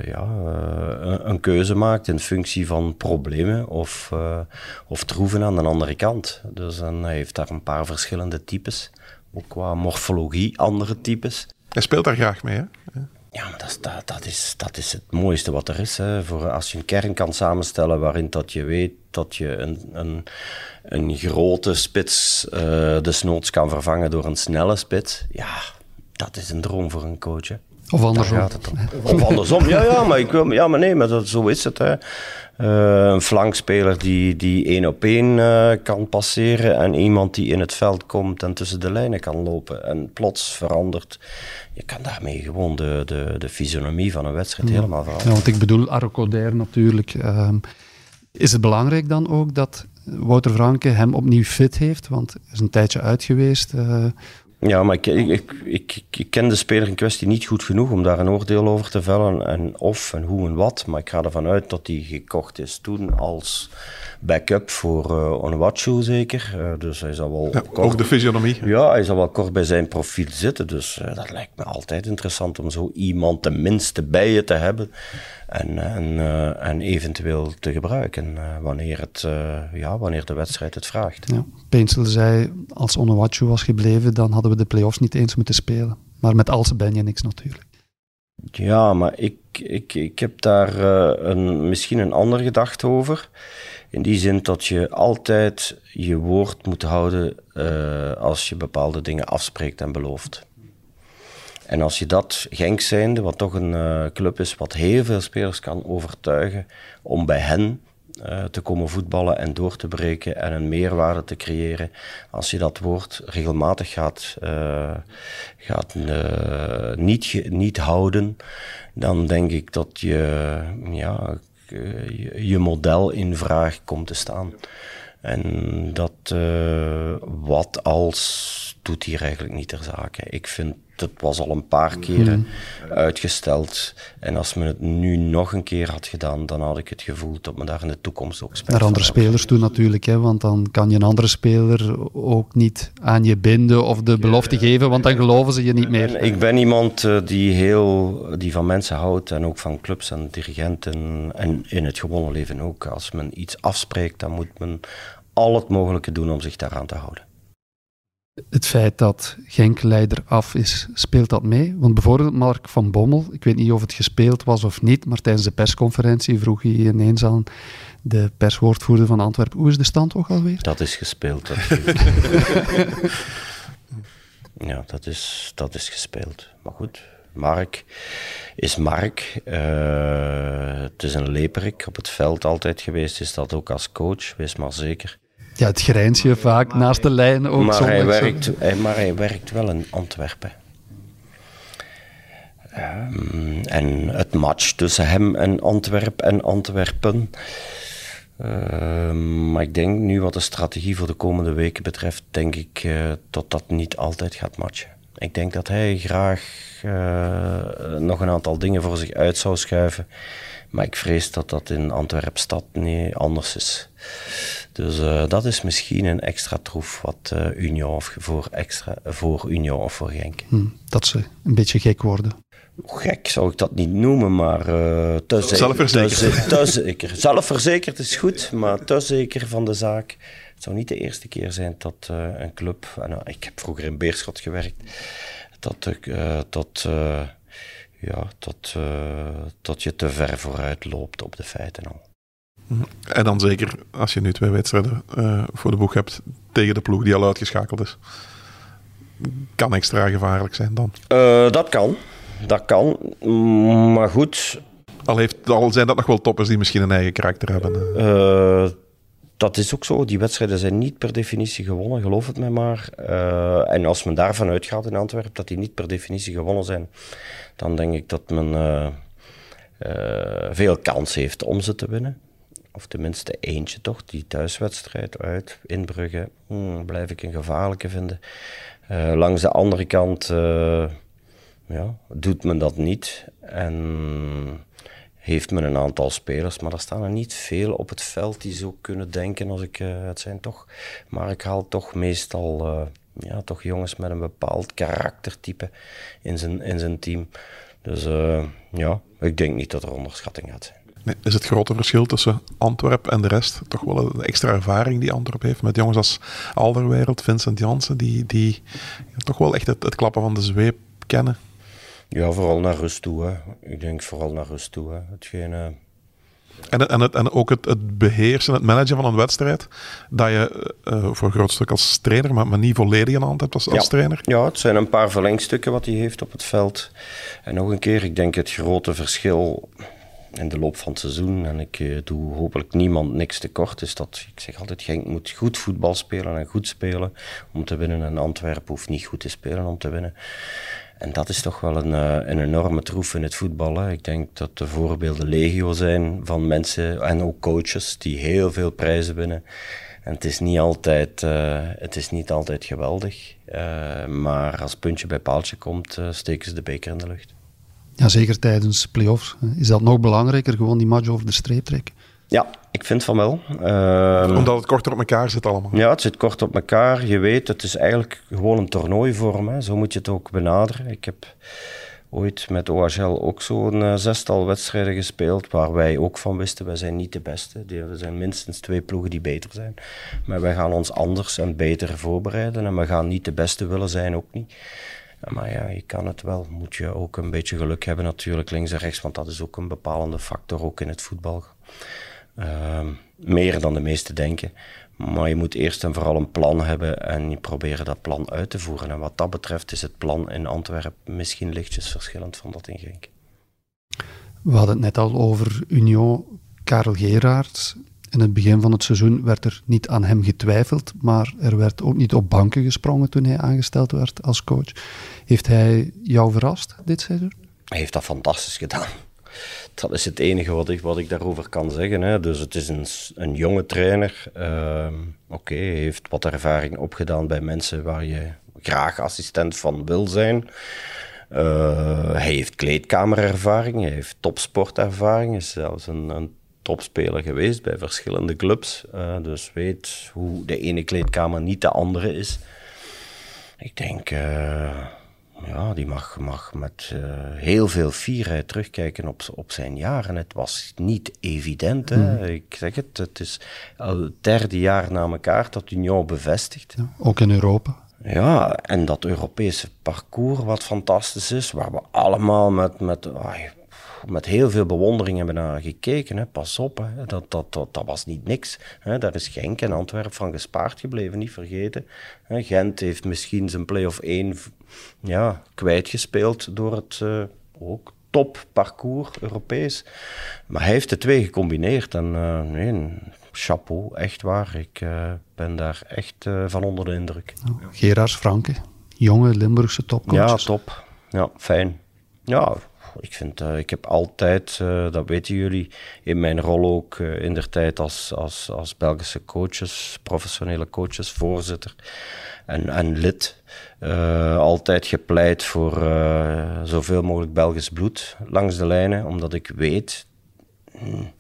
ja, een, een, keuze maakt in functie van problemen of, of troeven aan de andere kant. Dus dan hij heeft daar een paar verschillende types, ook qua morfologie andere types. Hij speelt daar graag mee, hè? Ja, maar dat is, dat, dat, is, dat is het mooiste wat er is. Hè. Voor als je een kern kan samenstellen waarin dat je weet dat je een, een, een grote spits uh, desnoods kan vervangen door een snelle spits. Ja, dat is een droom voor een coach. Hè. Of andersom. Of andersom, ja, ja, maar, ik wil, ja, maar nee, maar dat, zo is het. Hè. Uh, een flankspeler die, die één op één uh, kan passeren en iemand die in het veld komt en tussen de lijnen kan lopen en plots verandert. Je kan daarmee gewoon de, de, de fysionomie van een wedstrijd helemaal veranderen. Ja, want ik bedoel Arrocodair natuurlijk. Uh, is het belangrijk dan ook dat Wouter Franke hem opnieuw fit heeft? Want hij is een tijdje uit geweest. Ja, maar ik, ik, ik, ik, ken de speler in kwestie niet goed genoeg om daar een oordeel over te vellen. En of en hoe en wat. Maar ik ga ervan uit dat hij gekocht is toen als backup voor uh, Onwachu zeker. Uh, dus hij zal wel... Ja, kort, ook de fysionomie. Ja, hij zal wel kort bij zijn profiel zitten. Dus uh, dat lijkt me altijd interessant om zo iemand tenminste bij je te hebben. En, en, en eventueel te gebruiken wanneer, het, ja, wanneer de wedstrijd het vraagt. Ja. Peensel zei, als Onuachu was gebleven, dan hadden we de play-offs niet eens moeten spelen. Maar met Alse ben je niks natuurlijk. Ja, maar ik, ik, heb daar een, misschien een andere gedachte over. In die zin dat je altijd je woord moet houden uh, als je bepaalde dingen afspreekt en belooft. En als je dat, Genk zijnde, wat toch een uh, club is wat heel veel spelers kan overtuigen om bij hen uh, te komen voetballen en door te breken en een meerwaarde te creëren. Als je dat woord regelmatig gaat, gaat niet, niet houden, dan denk ik dat je ja, eh, je model in vraag komt te staan. En dat wat als doet hier eigenlijk niet ter zake. Ik vind dat was al een paar keren mhm. uitgesteld. En als men het nu nog een keer had gedaan, dan had ik het gevoel dat men daar in de toekomst ook spijt Naar andere spelers toe natuurlijk, hè, want dan kan je een andere speler ook niet aan je binden of de belofte geven, want dan geloven ze je niet meer. Ik ben iemand eh, die, heel, die van mensen houdt en ook van clubs en dirigenten en in het gewone leven ook. Als men iets afspreekt, dan moet men al het mogelijke doen om zich daaraan te houden het feit dat Genk leider af is, speelt dat mee? Want bijvoorbeeld Mark van Bommel, ik weet niet of het gespeeld was of niet, maar tijdens de persconferentie vroeg hij ineens aan de perswoordvoerder van Antwerpen, hoe is de stand ook alweer? Dat is gespeeld. Dat ja, dat is, dat is gespeeld. Maar goed, Mark is Mark. Uh, het is een leperik op het veld altijd geweest, is dat ook als coach, wees maar zeker. Ja, het grijns je vaak naast de lijn ook. Maar hij, werkt, hij, maar hij werkt wel in Antwerpen. Um, en het match tussen hem en Antwerpen en Antwerpen. Uh, maar ik denk nu wat de strategie voor de komende weken betreft, denk ik uh, dat dat niet altijd gaat matchen. Ik denk dat hij graag uh, nog een aantal dingen voor zich uit zou schuiven. Maar ik vrees dat dat in Antwerp-stad niet anders is. Dus uh, dat is misschien een extra troef wat uh, Union of voor, extra, voor Union of voor Genk. Hm, dat ze een beetje gek worden. Gek zou ik dat niet noemen, maar uh, te, zelfverzekerd. Te, te zeker. Zelfverzekerd is goed, maar te zeker van de zaak. Het zou niet de eerste keer zijn dat een club, en, ik heb vroeger in Beerschot gewerkt, dat, dat ja, uh, tot je te ver vooruit loopt op de feiten al. En dan zeker als je nu twee wedstrijden uh, voor de boeg hebt tegen de ploeg die al uitgeschakeld is. Kan extra gevaarlijk zijn dan? Uh, dat kan. Dat kan. Maar goed. Al, heeft, al zijn dat nog wel toppers die misschien een eigen karakter hebben. Uh, dat is ook zo. Die wedstrijden zijn niet per definitie gewonnen, geloof het mij maar. En als men daarvan uitgaat in Antwerpen dat die niet per definitie gewonnen zijn, dan denk ik dat men veel kans heeft om ze te winnen. Of tenminste eentje toch, die thuiswedstrijd uit Inbrugge, hmm, blijf ik een gevaarlijke vinden. langs de andere kant ja, doet men dat niet. En heeft men een aantal spelers, maar er staan er niet veel op het veld die zo kunnen denken als ik. Uh, het zijn toch. Maar ik haal toch meestal. Ja, toch jongens met een bepaald karaktertype in zijn, in zijn team. Dus ja, ik denk niet dat er onderschatting gaat zijn. Nee, is het grote verschil tussen Antwerpen en de rest toch wel een extra ervaring die Antwerpen heeft? Met jongens als Alderwereld, Vincent Jansen, die, die toch wel echt het, het, klappen van de zweep kennen? Ja, vooral naar rust toe. Hè. Ik denk vooral naar rust toe. Hè. Hetgeen, en, en, het, en ook het, het beheersen, het managen van een wedstrijd, dat je uh, voor een groot stuk als trainer, maar, maar niet volledig in hand hebt als, als trainer? Ja, het zijn een paar verlengstukken wat hij heeft op het veld. En nog een keer, ik denk het grote verschil in de loop van het seizoen, en ik uh, doe hopelijk niemand niks tekort, is dat, ik zeg altijd, Genk moet goed voetbal spelen en goed spelen om te winnen. En Antwerpen hoeft niet goed te spelen om te winnen. En dat is toch wel een, uh, een enorme troef in het voetbal. Hè. Ik denk dat de voorbeelden legio zijn van mensen en ook coaches die heel veel prijzen winnen. En het is niet altijd, uh, het is niet altijd geweldig. Maar als puntje bij paaltje komt, steken ze de beker in de lucht. Ja, zeker tijdens play-offs. Is dat nog belangrijker, gewoon die match over de streep trekken? Ja, ik vind van wel. Uh, Omdat het korter op elkaar zit allemaal. Ja, het zit kort op elkaar. Je weet, het is eigenlijk gewoon een toernooivorm. Hè. Zo moet je het ook benaderen. Ik heb ooit met OHL ook zo'n uh, zestal wedstrijden gespeeld, waar wij ook van wisten, wij zijn niet de beste. Er zijn minstens twee ploegen die beter zijn. Maar wij gaan ons anders en beter voorbereiden en we gaan niet de beste willen zijn, ook niet. Maar ja, je kan het wel. Moet je ook een beetje geluk hebben natuurlijk, links en rechts, want dat is ook een bepalende factor, ook in het voetbal. Uh, meer dan de meesten denken. Maar je moet eerst en vooral een plan hebben en je proberen dat plan uit te voeren. En wat dat betreft is het plan in Antwerpen misschien lichtjes verschillend van dat in Genk. We hadden het net al over Union Karel Geraerts. In het begin van het seizoen werd er niet aan hem getwijfeld, maar er werd ook niet op banken gesprongen toen hij aangesteld werd als coach. Heeft hij jou verrast dit seizoen? Hij heeft dat fantastisch gedaan. Dat is het enige wat ik, wat ik daarover kan zeggen. Hè. Dus het is een, een jonge trainer. Uh, Oké, hij heeft wat ervaring opgedaan bij mensen waar je graag assistent van wil zijn. Uh, hij heeft kleedkamerervaring, hij heeft topsportervaring, is zelfs een, een topspeler geweest bij verschillende clubs. Uh, dus weet hoe de ene kleedkamer niet de andere is. Ik denk, uh, ja, die mag, mag met uh, heel veel fierheid terugkijken op, op zijn jaren. Het was niet evident. Hè? Mm. Ik zeg het, het is al het derde jaar na elkaar dat Union bevestigt. Ja, ook in Europa. Ja, en dat Europese parcours wat fantastisch is, waar we allemaal met, met oh, met heel veel bewondering hebben naar gekeken. Hè. Pas op, hè. Dat, dat, dat, dat, was niet niks. Hè. Daar is Genk en Antwerpen van gespaard gebleven, niet vergeten. Hè. Gent heeft misschien zijn play-off 1 ja, kwijtgespeeld door het uh, ook topparcours Europees. Maar hij heeft de twee gecombineerd en uh, nee, chapeau, echt waar. Ik uh, ben daar echt van onder de indruk. Oh, Gerard Franke, jonge Limburgse topcoach. Ja, top. Ja, fijn. Ja, ik, vind, uh, ik heb altijd, uh, dat weten jullie, in mijn rol ook uh, in der tijd als, als, als Belgische coaches, professionele coaches, voorzitter en, en lid, altijd gepleit voor zoveel mogelijk Belgisch bloed langs de lijnen, omdat ik weet. Hmm,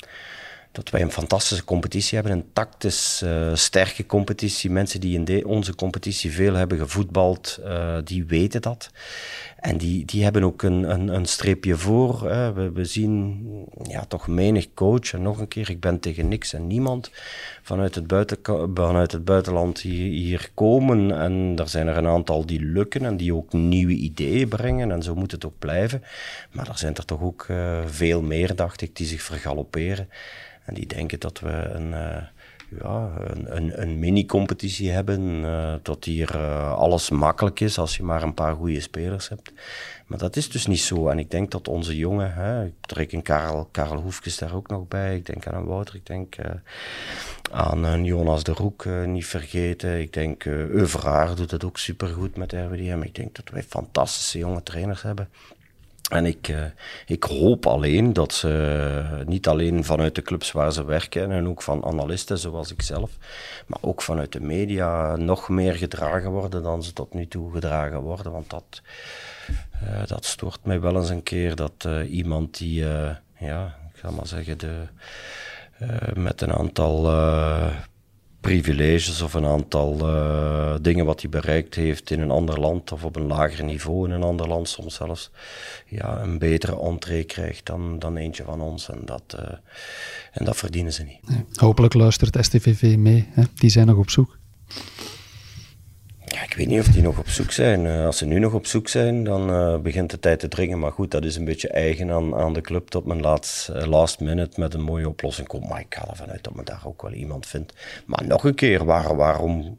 dat wij een fantastische competitie hebben, een tactisch sterke competitie. Mensen die in de, onze competitie veel hebben gevoetbald, die weten dat. En die, die hebben ook een, een, een streepje voor. Hè. We, we zien ja, toch menig coach. En nog een keer, ik ben tegen niks en niemand vanuit het, buiten, vanuit het buitenland hier, hier komen. En er zijn er een aantal die lukken en die ook nieuwe ideeën brengen. En zo moet het ook blijven. Maar er zijn er toch ook uh, veel meer, dacht ik, die zich vergalopperen. En die denken dat we een, uh, ja, een, een, een mini-competitie hebben. Uh, dat hier uh, alles makkelijk is als je maar een paar goede spelers hebt. Maar dat is dus niet zo. En ik denk dat onze jongen, hè, ik reken Karel, Karel Hoefkes daar ook nog bij. Ik denk aan een Wouter, ik denk aan een Jonas de Roek, niet vergeten. Ik denk uh, Euvraar doet het ook supergoed met RWDM. Ik denk dat wij fantastische jonge trainers hebben. En ik, uh, ik hoop alleen dat ze niet alleen vanuit de clubs waar ze werken en ook van analisten zoals ik zelf, maar ook vanuit de media nog meer gedragen worden dan ze tot nu toe gedragen worden. Want dat, uh, dat stoort mij wel eens een keer dat uh, iemand die, ja, ik ga maar zeggen, de, met een aantal privileges of een aantal uh, dingen wat hij bereikt heeft in een ander land of op een lager niveau in een ander land soms zelfs, ja, een betere entree krijgt dan, dan eentje van ons. En dat, uh, en dat verdienen ze niet. Hopelijk luistert STVV mee, hè? die zijn nog op zoek. Ik weet niet of die nog op zoek zijn. Uh, als ze nu nog op zoek zijn, dan uh, begint de tijd te dringen. Maar goed, dat is een beetje eigen aan, aan de club tot men laat, uh, last minute met een mooie oplossing komt. Maar ik ga ervan uit dat men daar ook wel iemand vindt. Maar nog een keer, waar, waarom,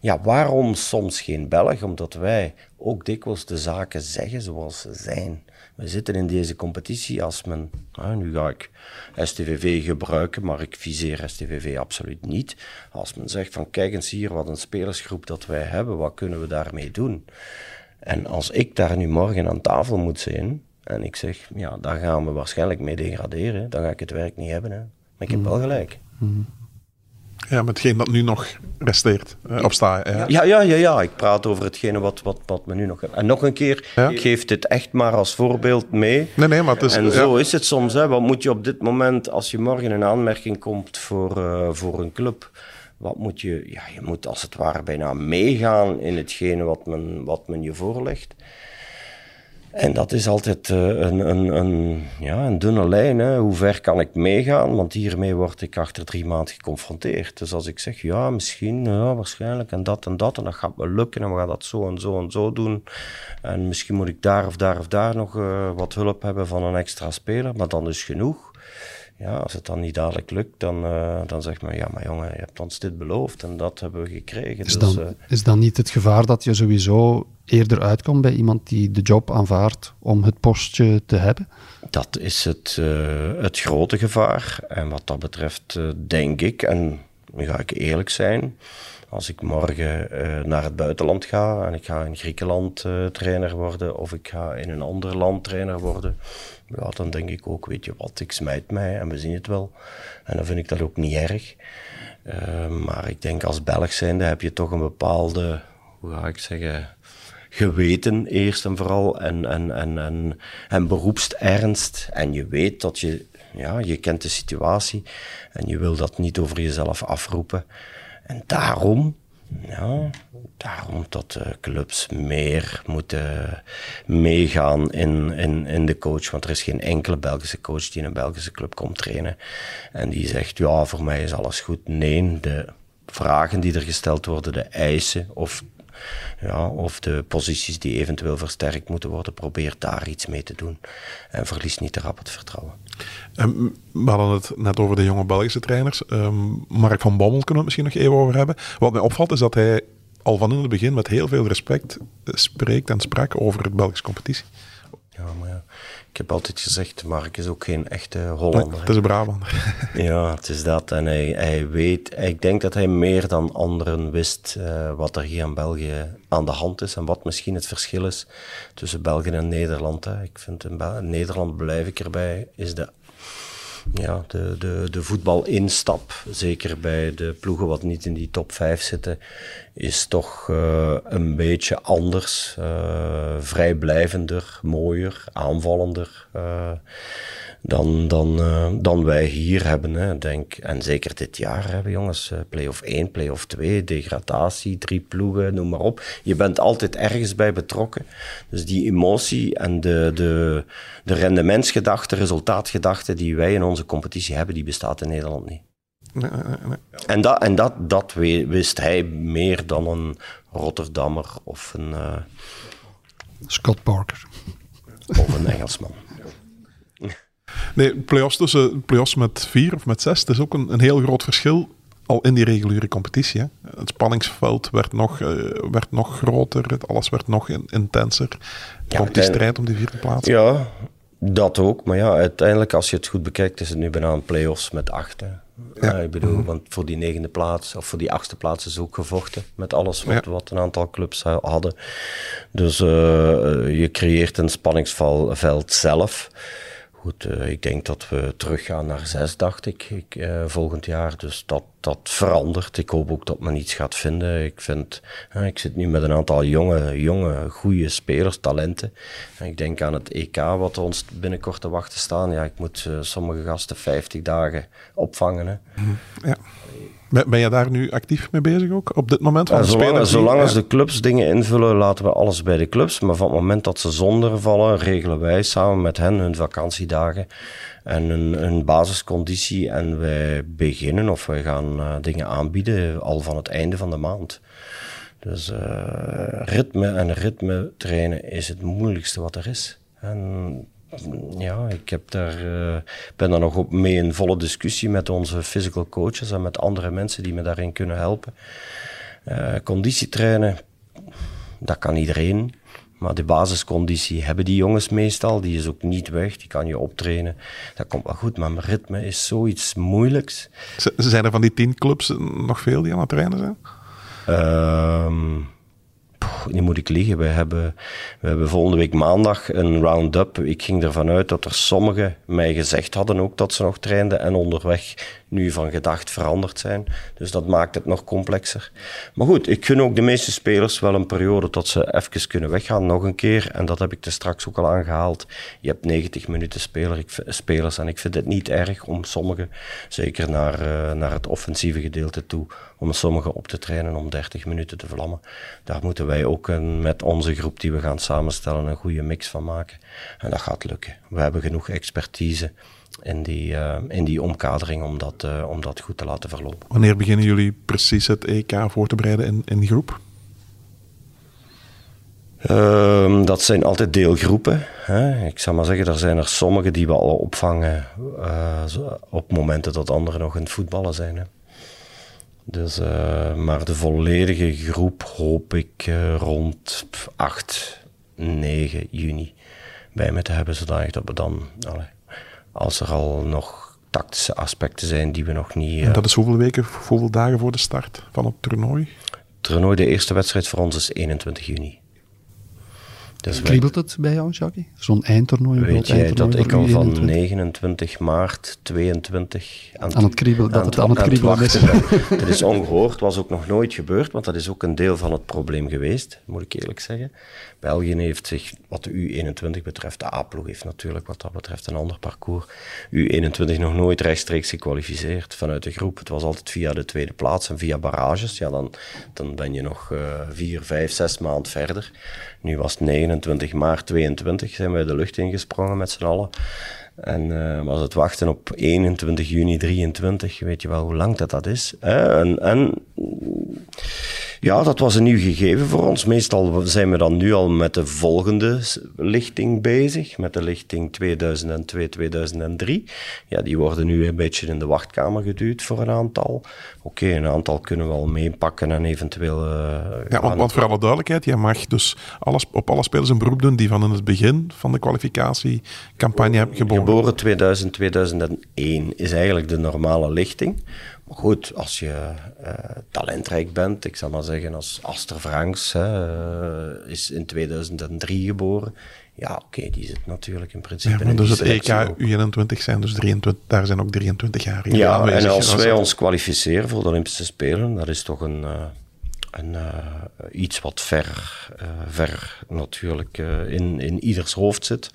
ja, waarom soms geen Belg? Omdat wij ook dikwijls de zaken zeggen zoals ze zijn. We zitten in deze competitie als men, nou, nu ga ik STVV gebruiken, maar ik viseer STVV absoluut niet. Als men zegt van kijk eens hier wat een spelersgroep dat wij hebben, wat kunnen we daarmee doen? En als ik daar nu morgen aan tafel moet zijn en ik zeg, ja, daar gaan we waarschijnlijk mee degraderen, dan ga ik het werk niet hebben. Hè. Maar ik heb wel gelijk. Mhm. Ja, met hetgeen dat nu nog resteert, eh, op sta ja. ja. Ja, ja, ja, Ik praat over hetgene wat, wat, wat we nu nog hebben. En nog een keer, ja? ik geef dit echt maar als voorbeeld mee. Nee, nee, maar het is... En zo is het soms. Hè. Wat moet je op dit moment, als je morgen een aanmerking komt voor, uh, voor een club... Wat moet je... Ja, je moet als het ware bijna meegaan in hetgene wat men, wat men je voorlegt. En dat is altijd uh, een, een, een, ja, een dunne lijn. Hè. Hoe ver kan ik meegaan? Want hiermee word ik achter drie maanden geconfronteerd. Dus als ik zeg, ja, misschien, ja, waarschijnlijk, en dat en dat, en dat gaat me lukken, en we gaan dat zo en zo en zo doen. En misschien moet ik daar of daar of daar nog uh, wat hulp hebben van een extra speler, maar dan is genoeg. Ja, als het dan niet dadelijk lukt, dan, uh, dan zegt men, ja, maar jongen, je hebt ons dit beloofd en dat hebben we gekregen. Is, dus, dan, is dan niet het gevaar dat je sowieso eerder uitkomt bij iemand die de job aanvaardt om het postje te hebben? Dat is het, uh, het grote gevaar. En wat dat betreft denk ik, en nu ga ik eerlijk zijn, als ik morgen naar het buitenland ga en ik ga in Griekenland trainer worden of ik ga in een ander land trainer worden, ja, dan denk ik ook, weet je wat, ik smijt mij en we zien het wel. En dan vind ik dat ook niet erg. maar ik denk als Belg zijnde heb je toch een bepaalde, hoe ga ik zeggen, geweten eerst en vooral en, en, en, en, en beroepsernst. En je weet dat je, ja, je kent de situatie en je wil dat niet over jezelf afroepen. En daarom, ja, daarom dat de clubs meer moeten meegaan in, in, in de coach. Want er is geen enkele Belgische coach die in een Belgische club komt trainen en die zegt, ja, voor mij is alles goed. Nee, de vragen die er gesteld worden, de eisen of ja, of de posities die eventueel versterkt moeten worden, probeer daar iets mee te doen. En verlies niet te rap het vertrouwen. Um, we hadden het net over de jonge Belgische trainers. Um, Mark van Bommel kunnen we het misschien nog even over hebben. Wat mij opvalt is dat hij al van in het begin met heel veel respect spreekt en sprak over de Belgische competitie. Ja, maar ja. Ik heb altijd gezegd, Mark is ook geen echte Hollander. Nee, het is een Brabander. ja, het is dat. En hij, hij weet, ik denk dat hij meer dan anderen wist uh, wat er hier in België aan de hand is en wat misschien het verschil is tussen België en Nederland. Hè. Ik vind in, in Nederland, blijf ik erbij, is de ja, de, de, de voetbalinstap, zeker bij de ploegen wat niet in die top 5 zitten, is toch uh, een beetje anders. Uh, vrijblijvender, mooier, aanvallender. Uh, dan, dan, uh, dan wij hier hebben. Hè. Denk, en zeker dit jaar hebben jongens, uh, play-off 1, play-off 2, degradatie, drie ploegen, noem maar op. Je bent altijd ergens bij betrokken. Dus die emotie en de, de, de rendementsgedachte, resultaatgedachte die wij in onze competitie hebben, die bestaat in Nederland niet. Nee, nee, nee. En, dat, en dat, dat wist hij meer dan een Rotterdammer of een... Uh, Scott Parker. Of een Engelsman. Nee, play-offs tussen play-offs met vier of met zes, dat is ook een, een heel groot verschil al in die reguliere competitie. Hè. Het spanningsveld werd nog, uh, werd nog groter, het, alles werd nog in, intenser. Ja, Komt die strijd om die vierde plaats? Ja, dat ook. Maar ja, uiteindelijk, als je het goed bekijkt, is het nu bijna een play-offs met acht. Hè. Ja. ik bedoel, want voor die negende plaats, of voor die achtste plaats is ook gevochten. Met alles wat, ja. wat een aantal clubs hadden. Dus uh, je creëert een spanningsveld zelf. Goed, uh, ik denk dat we teruggaan naar zes, dacht ik, ik uh, volgend jaar. Dus dat, dat verandert. Ik hoop ook dat men iets gaat vinden. Ik vind, uh, ik zit nu met een aantal jonge, jonge goede spelers, talenten. En ik denk aan het EK, wat ons binnenkort te wachten staan. Ja, ik moet sommige gasten 50 dagen opvangen. Hè. Ja. Ben je daar nu actief mee bezig ook, op dit moment? Van zolang zolang als de clubs dingen invullen, laten we alles bij de clubs. Maar van het moment dat ze zonder vallen, regelen wij samen met hen hun vakantiedagen en hun, hun basisconditie. En wij beginnen of wij gaan uh, dingen aanbieden al van het einde van de maand. Dus uh, ritme en ritme trainen is het moeilijkste wat er is. En ja, ik heb daar, uh, ben daar nog op mee in volle discussie met onze physical coaches en met andere mensen die me daarin kunnen helpen. Uh, conditietrainen, dat kan iedereen. Maar de basisconditie hebben die jongens meestal. Die is ook niet weg. Die kan je optrainen. Dat komt wel goed. Maar mijn ritme is zoiets moeilijks. Zijn er van die tien clubs nog veel die aan het trainen zijn? Uh, nu moet ik liegen. We hebben, we hebben volgende week maandag een round-up. Ik ging ervan uit dat er sommigen mij gezegd hadden ook dat ze nog trainden en onderweg nu van gedacht veranderd zijn. Dus dat maakt het nog complexer. Maar goed, ik gun ook de meeste spelers wel een periode tot ze even kunnen weggaan, nog een keer. En dat heb ik er straks ook al aangehaald. Je hebt 90 minuten speler, ik, spelers en ik vind het niet erg om sommigen, zeker naar, uh, naar het offensieve gedeelte toe, om sommigen op te trainen om 30 minuten te vlammen. Daar moeten wij ook een, met onze groep die we gaan samenstellen een goede mix van maken. En dat gaat lukken. We hebben genoeg expertise in die, uh, in die omkadering om dat, uh, om dat goed te laten verlopen. Wanneer beginnen jullie precies het EK voor te bereiden in, in groep? Uh, dat zijn altijd deelgroepen. Hè. Ik zou maar zeggen, er zijn er sommige die we al opvangen uh, op momenten dat anderen nog in het voetballen zijn. Hè. Dus, maar de volledige groep hoop ik rond 8, 9 juni bij me te hebben, zodat we dan allee, als er al nog tactische aspecten zijn die we nog niet... En dat is hoeveel weken, hoeveel dagen voor de start van het toernooi? Het toernooi, de eerste wedstrijd voor ons is 21 juni. Dus Kriebelt het bij jou, Jackie? Zo'n eindtoernooi? Weet jij dat ik al van 29 maart 22 aan, aan het kriebelen, dat het aan het kriebelen is? dat is ongehoord, was ook nog nooit gebeurd, want dat is ook een deel van het probleem geweest, moet ik eerlijk zeggen. België heeft zich, wat de U21 betreft, de A-ploeg heeft natuurlijk wat dat betreft een ander parcours. U21 nog nooit rechtstreeks gekwalificeerd vanuit de groep. Het was altijd via de tweede plaats en via barrages. Ja, dan, dan ben je nog uh, vier, vijf, zes maanden verder. Nu was het 29 maart 22, zijn wij de lucht ingesprongen met z'n allen. En uh, was het wachten op 21 juni 23, weet je wel hoe lang dat, dat is. En, en ja, dat was een nieuw gegeven voor ons. Meestal zijn we dan nu al met de volgende lichting bezig, met de lichting 2002-2003. Ja, die worden nu een beetje in de wachtkamer geduwd voor een aantal. Oké, een aantal kunnen we al meepakken en eventueel... Uh, ja, want, want, voor alle duidelijkheid, je mag dus alles, op alle spelers een beroep doen die van in het begin van de kwalificatiecampagne hebben geboren. Geboren 2000, 2001 is eigenlijk de normale lichting. Maar goed, als je uh, talentrijk bent, ik zal maar zeggen, als Aster Franks hè, uh, is in 2003 geboren. Ja, oké, okay, die zit natuurlijk in principe. Ja, dus het EK U21 zijn dus 23, daar zijn ook 23 jaar in. Ja, en als wij ons kwalificeren voor de Olympische Spelen, dat is toch een, uh, een iets wat ver, ver natuurlijk in, in ieders hoofd zit.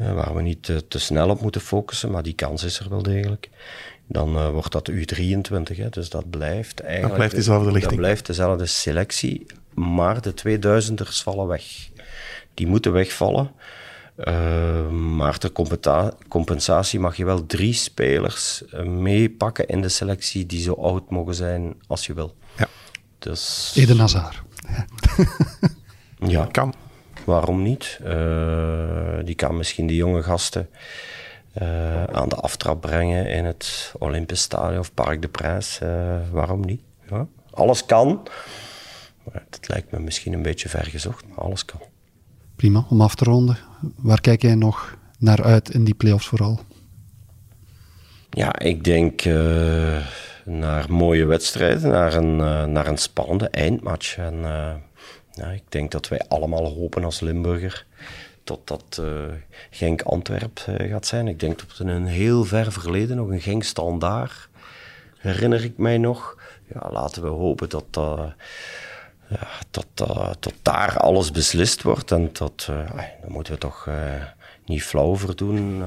Waar we niet te snel op moeten focussen, maar die kans is er wel degelijk dan uh, wordt dat U23. Hè. Dus dat blijft eigenlijk... Dat blijft dezelfde lichting. Dat blijft dezelfde selectie, maar de 2000ers vallen weg. Die moeten wegvallen. Uh, maar ter compensatie mag je wel drie spelers meepakken in de selectie die zo oud mogen zijn als je wil. Ja. Dus... Eden Hazard. ja. Kan. Waarom niet? die kan misschien die jonge gasten uh, aan de aftrap brengen in het Olympisch Stadion of Parc de Prince. Uh, waarom niet? Ja, alles kan. Maar dat lijkt me misschien een beetje ver gezocht, maar alles kan. Prima, om af te ronden. Waar kijk jij nog naar uit in die play-offs vooral? Ja, ik denk uh, naar mooie wedstrijden, naar een, naar een spannende eindmatch. En ja, ik denk dat wij allemaal hopen als Limburger tot dat uh, Genk Antwerp uh, gaat zijn. Ik denk dat in een heel ver verleden nog een Genk standaard herinner ik mij nog. Ja, laten we hopen dat, uh, ja, tot, tot daar alles beslist wordt en tot, dan moeten we toch niet flauw voor doen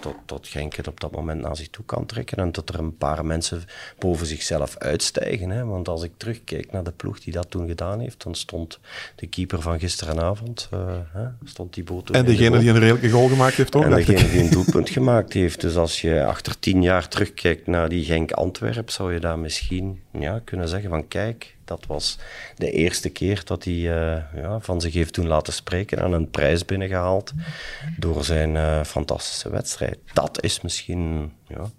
tot, tot Genk het op dat moment naar zich toe kan trekken en dat er een paar mensen boven zichzelf uitstijgen. Hè? Want als ik terugkijk naar de ploeg die dat toen gedaan heeft, dan stond de keeper van gisteravond, uh, hè, stond die boot En degene die een redelijke goal gemaakt heeft ook, En degene die een doelpunt gemaakt heeft. Dus als je achter tien jaar terugkijkt naar die Genk-Antwerp, zou je daar misschien ja, kunnen zeggen van kijk, dat was de eerste keer dat hij uh, ja, van zich heeft toen laten spreken en een prijs binnengehaald door zijn uh, fantastische wedstrijd. Dat is misschien ja,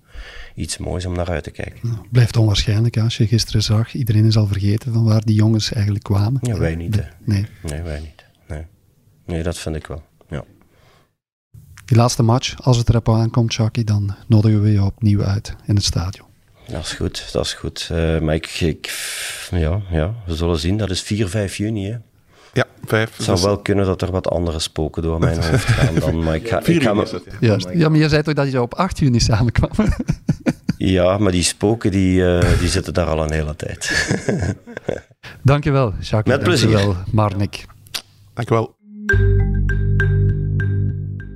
iets moois om naar uit te kijken. Nou, blijft onwaarschijnlijk als je gisteren zag. Iedereen is al vergeten van waar die jongens eigenlijk kwamen. Ja, wij niet. nee. nee, wij niet. Nee. nee, dat vind ik wel. Ja. Die laatste match, als het erop aankomt, Chucky, dan nodigen we je opnieuw uit in het stadion. Dat is goed, dat is goed. Uh, maar ik, ik, ja, ja, we zullen zien. Dat is 4, 5 juni. Hè? Ja, 5. Het zou dus... wel kunnen dat er wat andere spoken door mijn hoofd gaan dan. Maar ik ga, ik ga me... ja, ja, maar je zei toch dat je op 8 juni samenkwam? ja, maar die spoken die, uh, die zitten daar al een hele tijd. Dankjewel, Jacques. Met plezier. Dankjewel, Marnik. Dankjewel.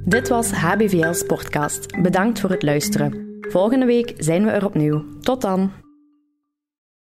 Dit was HBVL Sportcast. Bedankt voor het luisteren. Volgende week zijn we er opnieuw. Tot dan!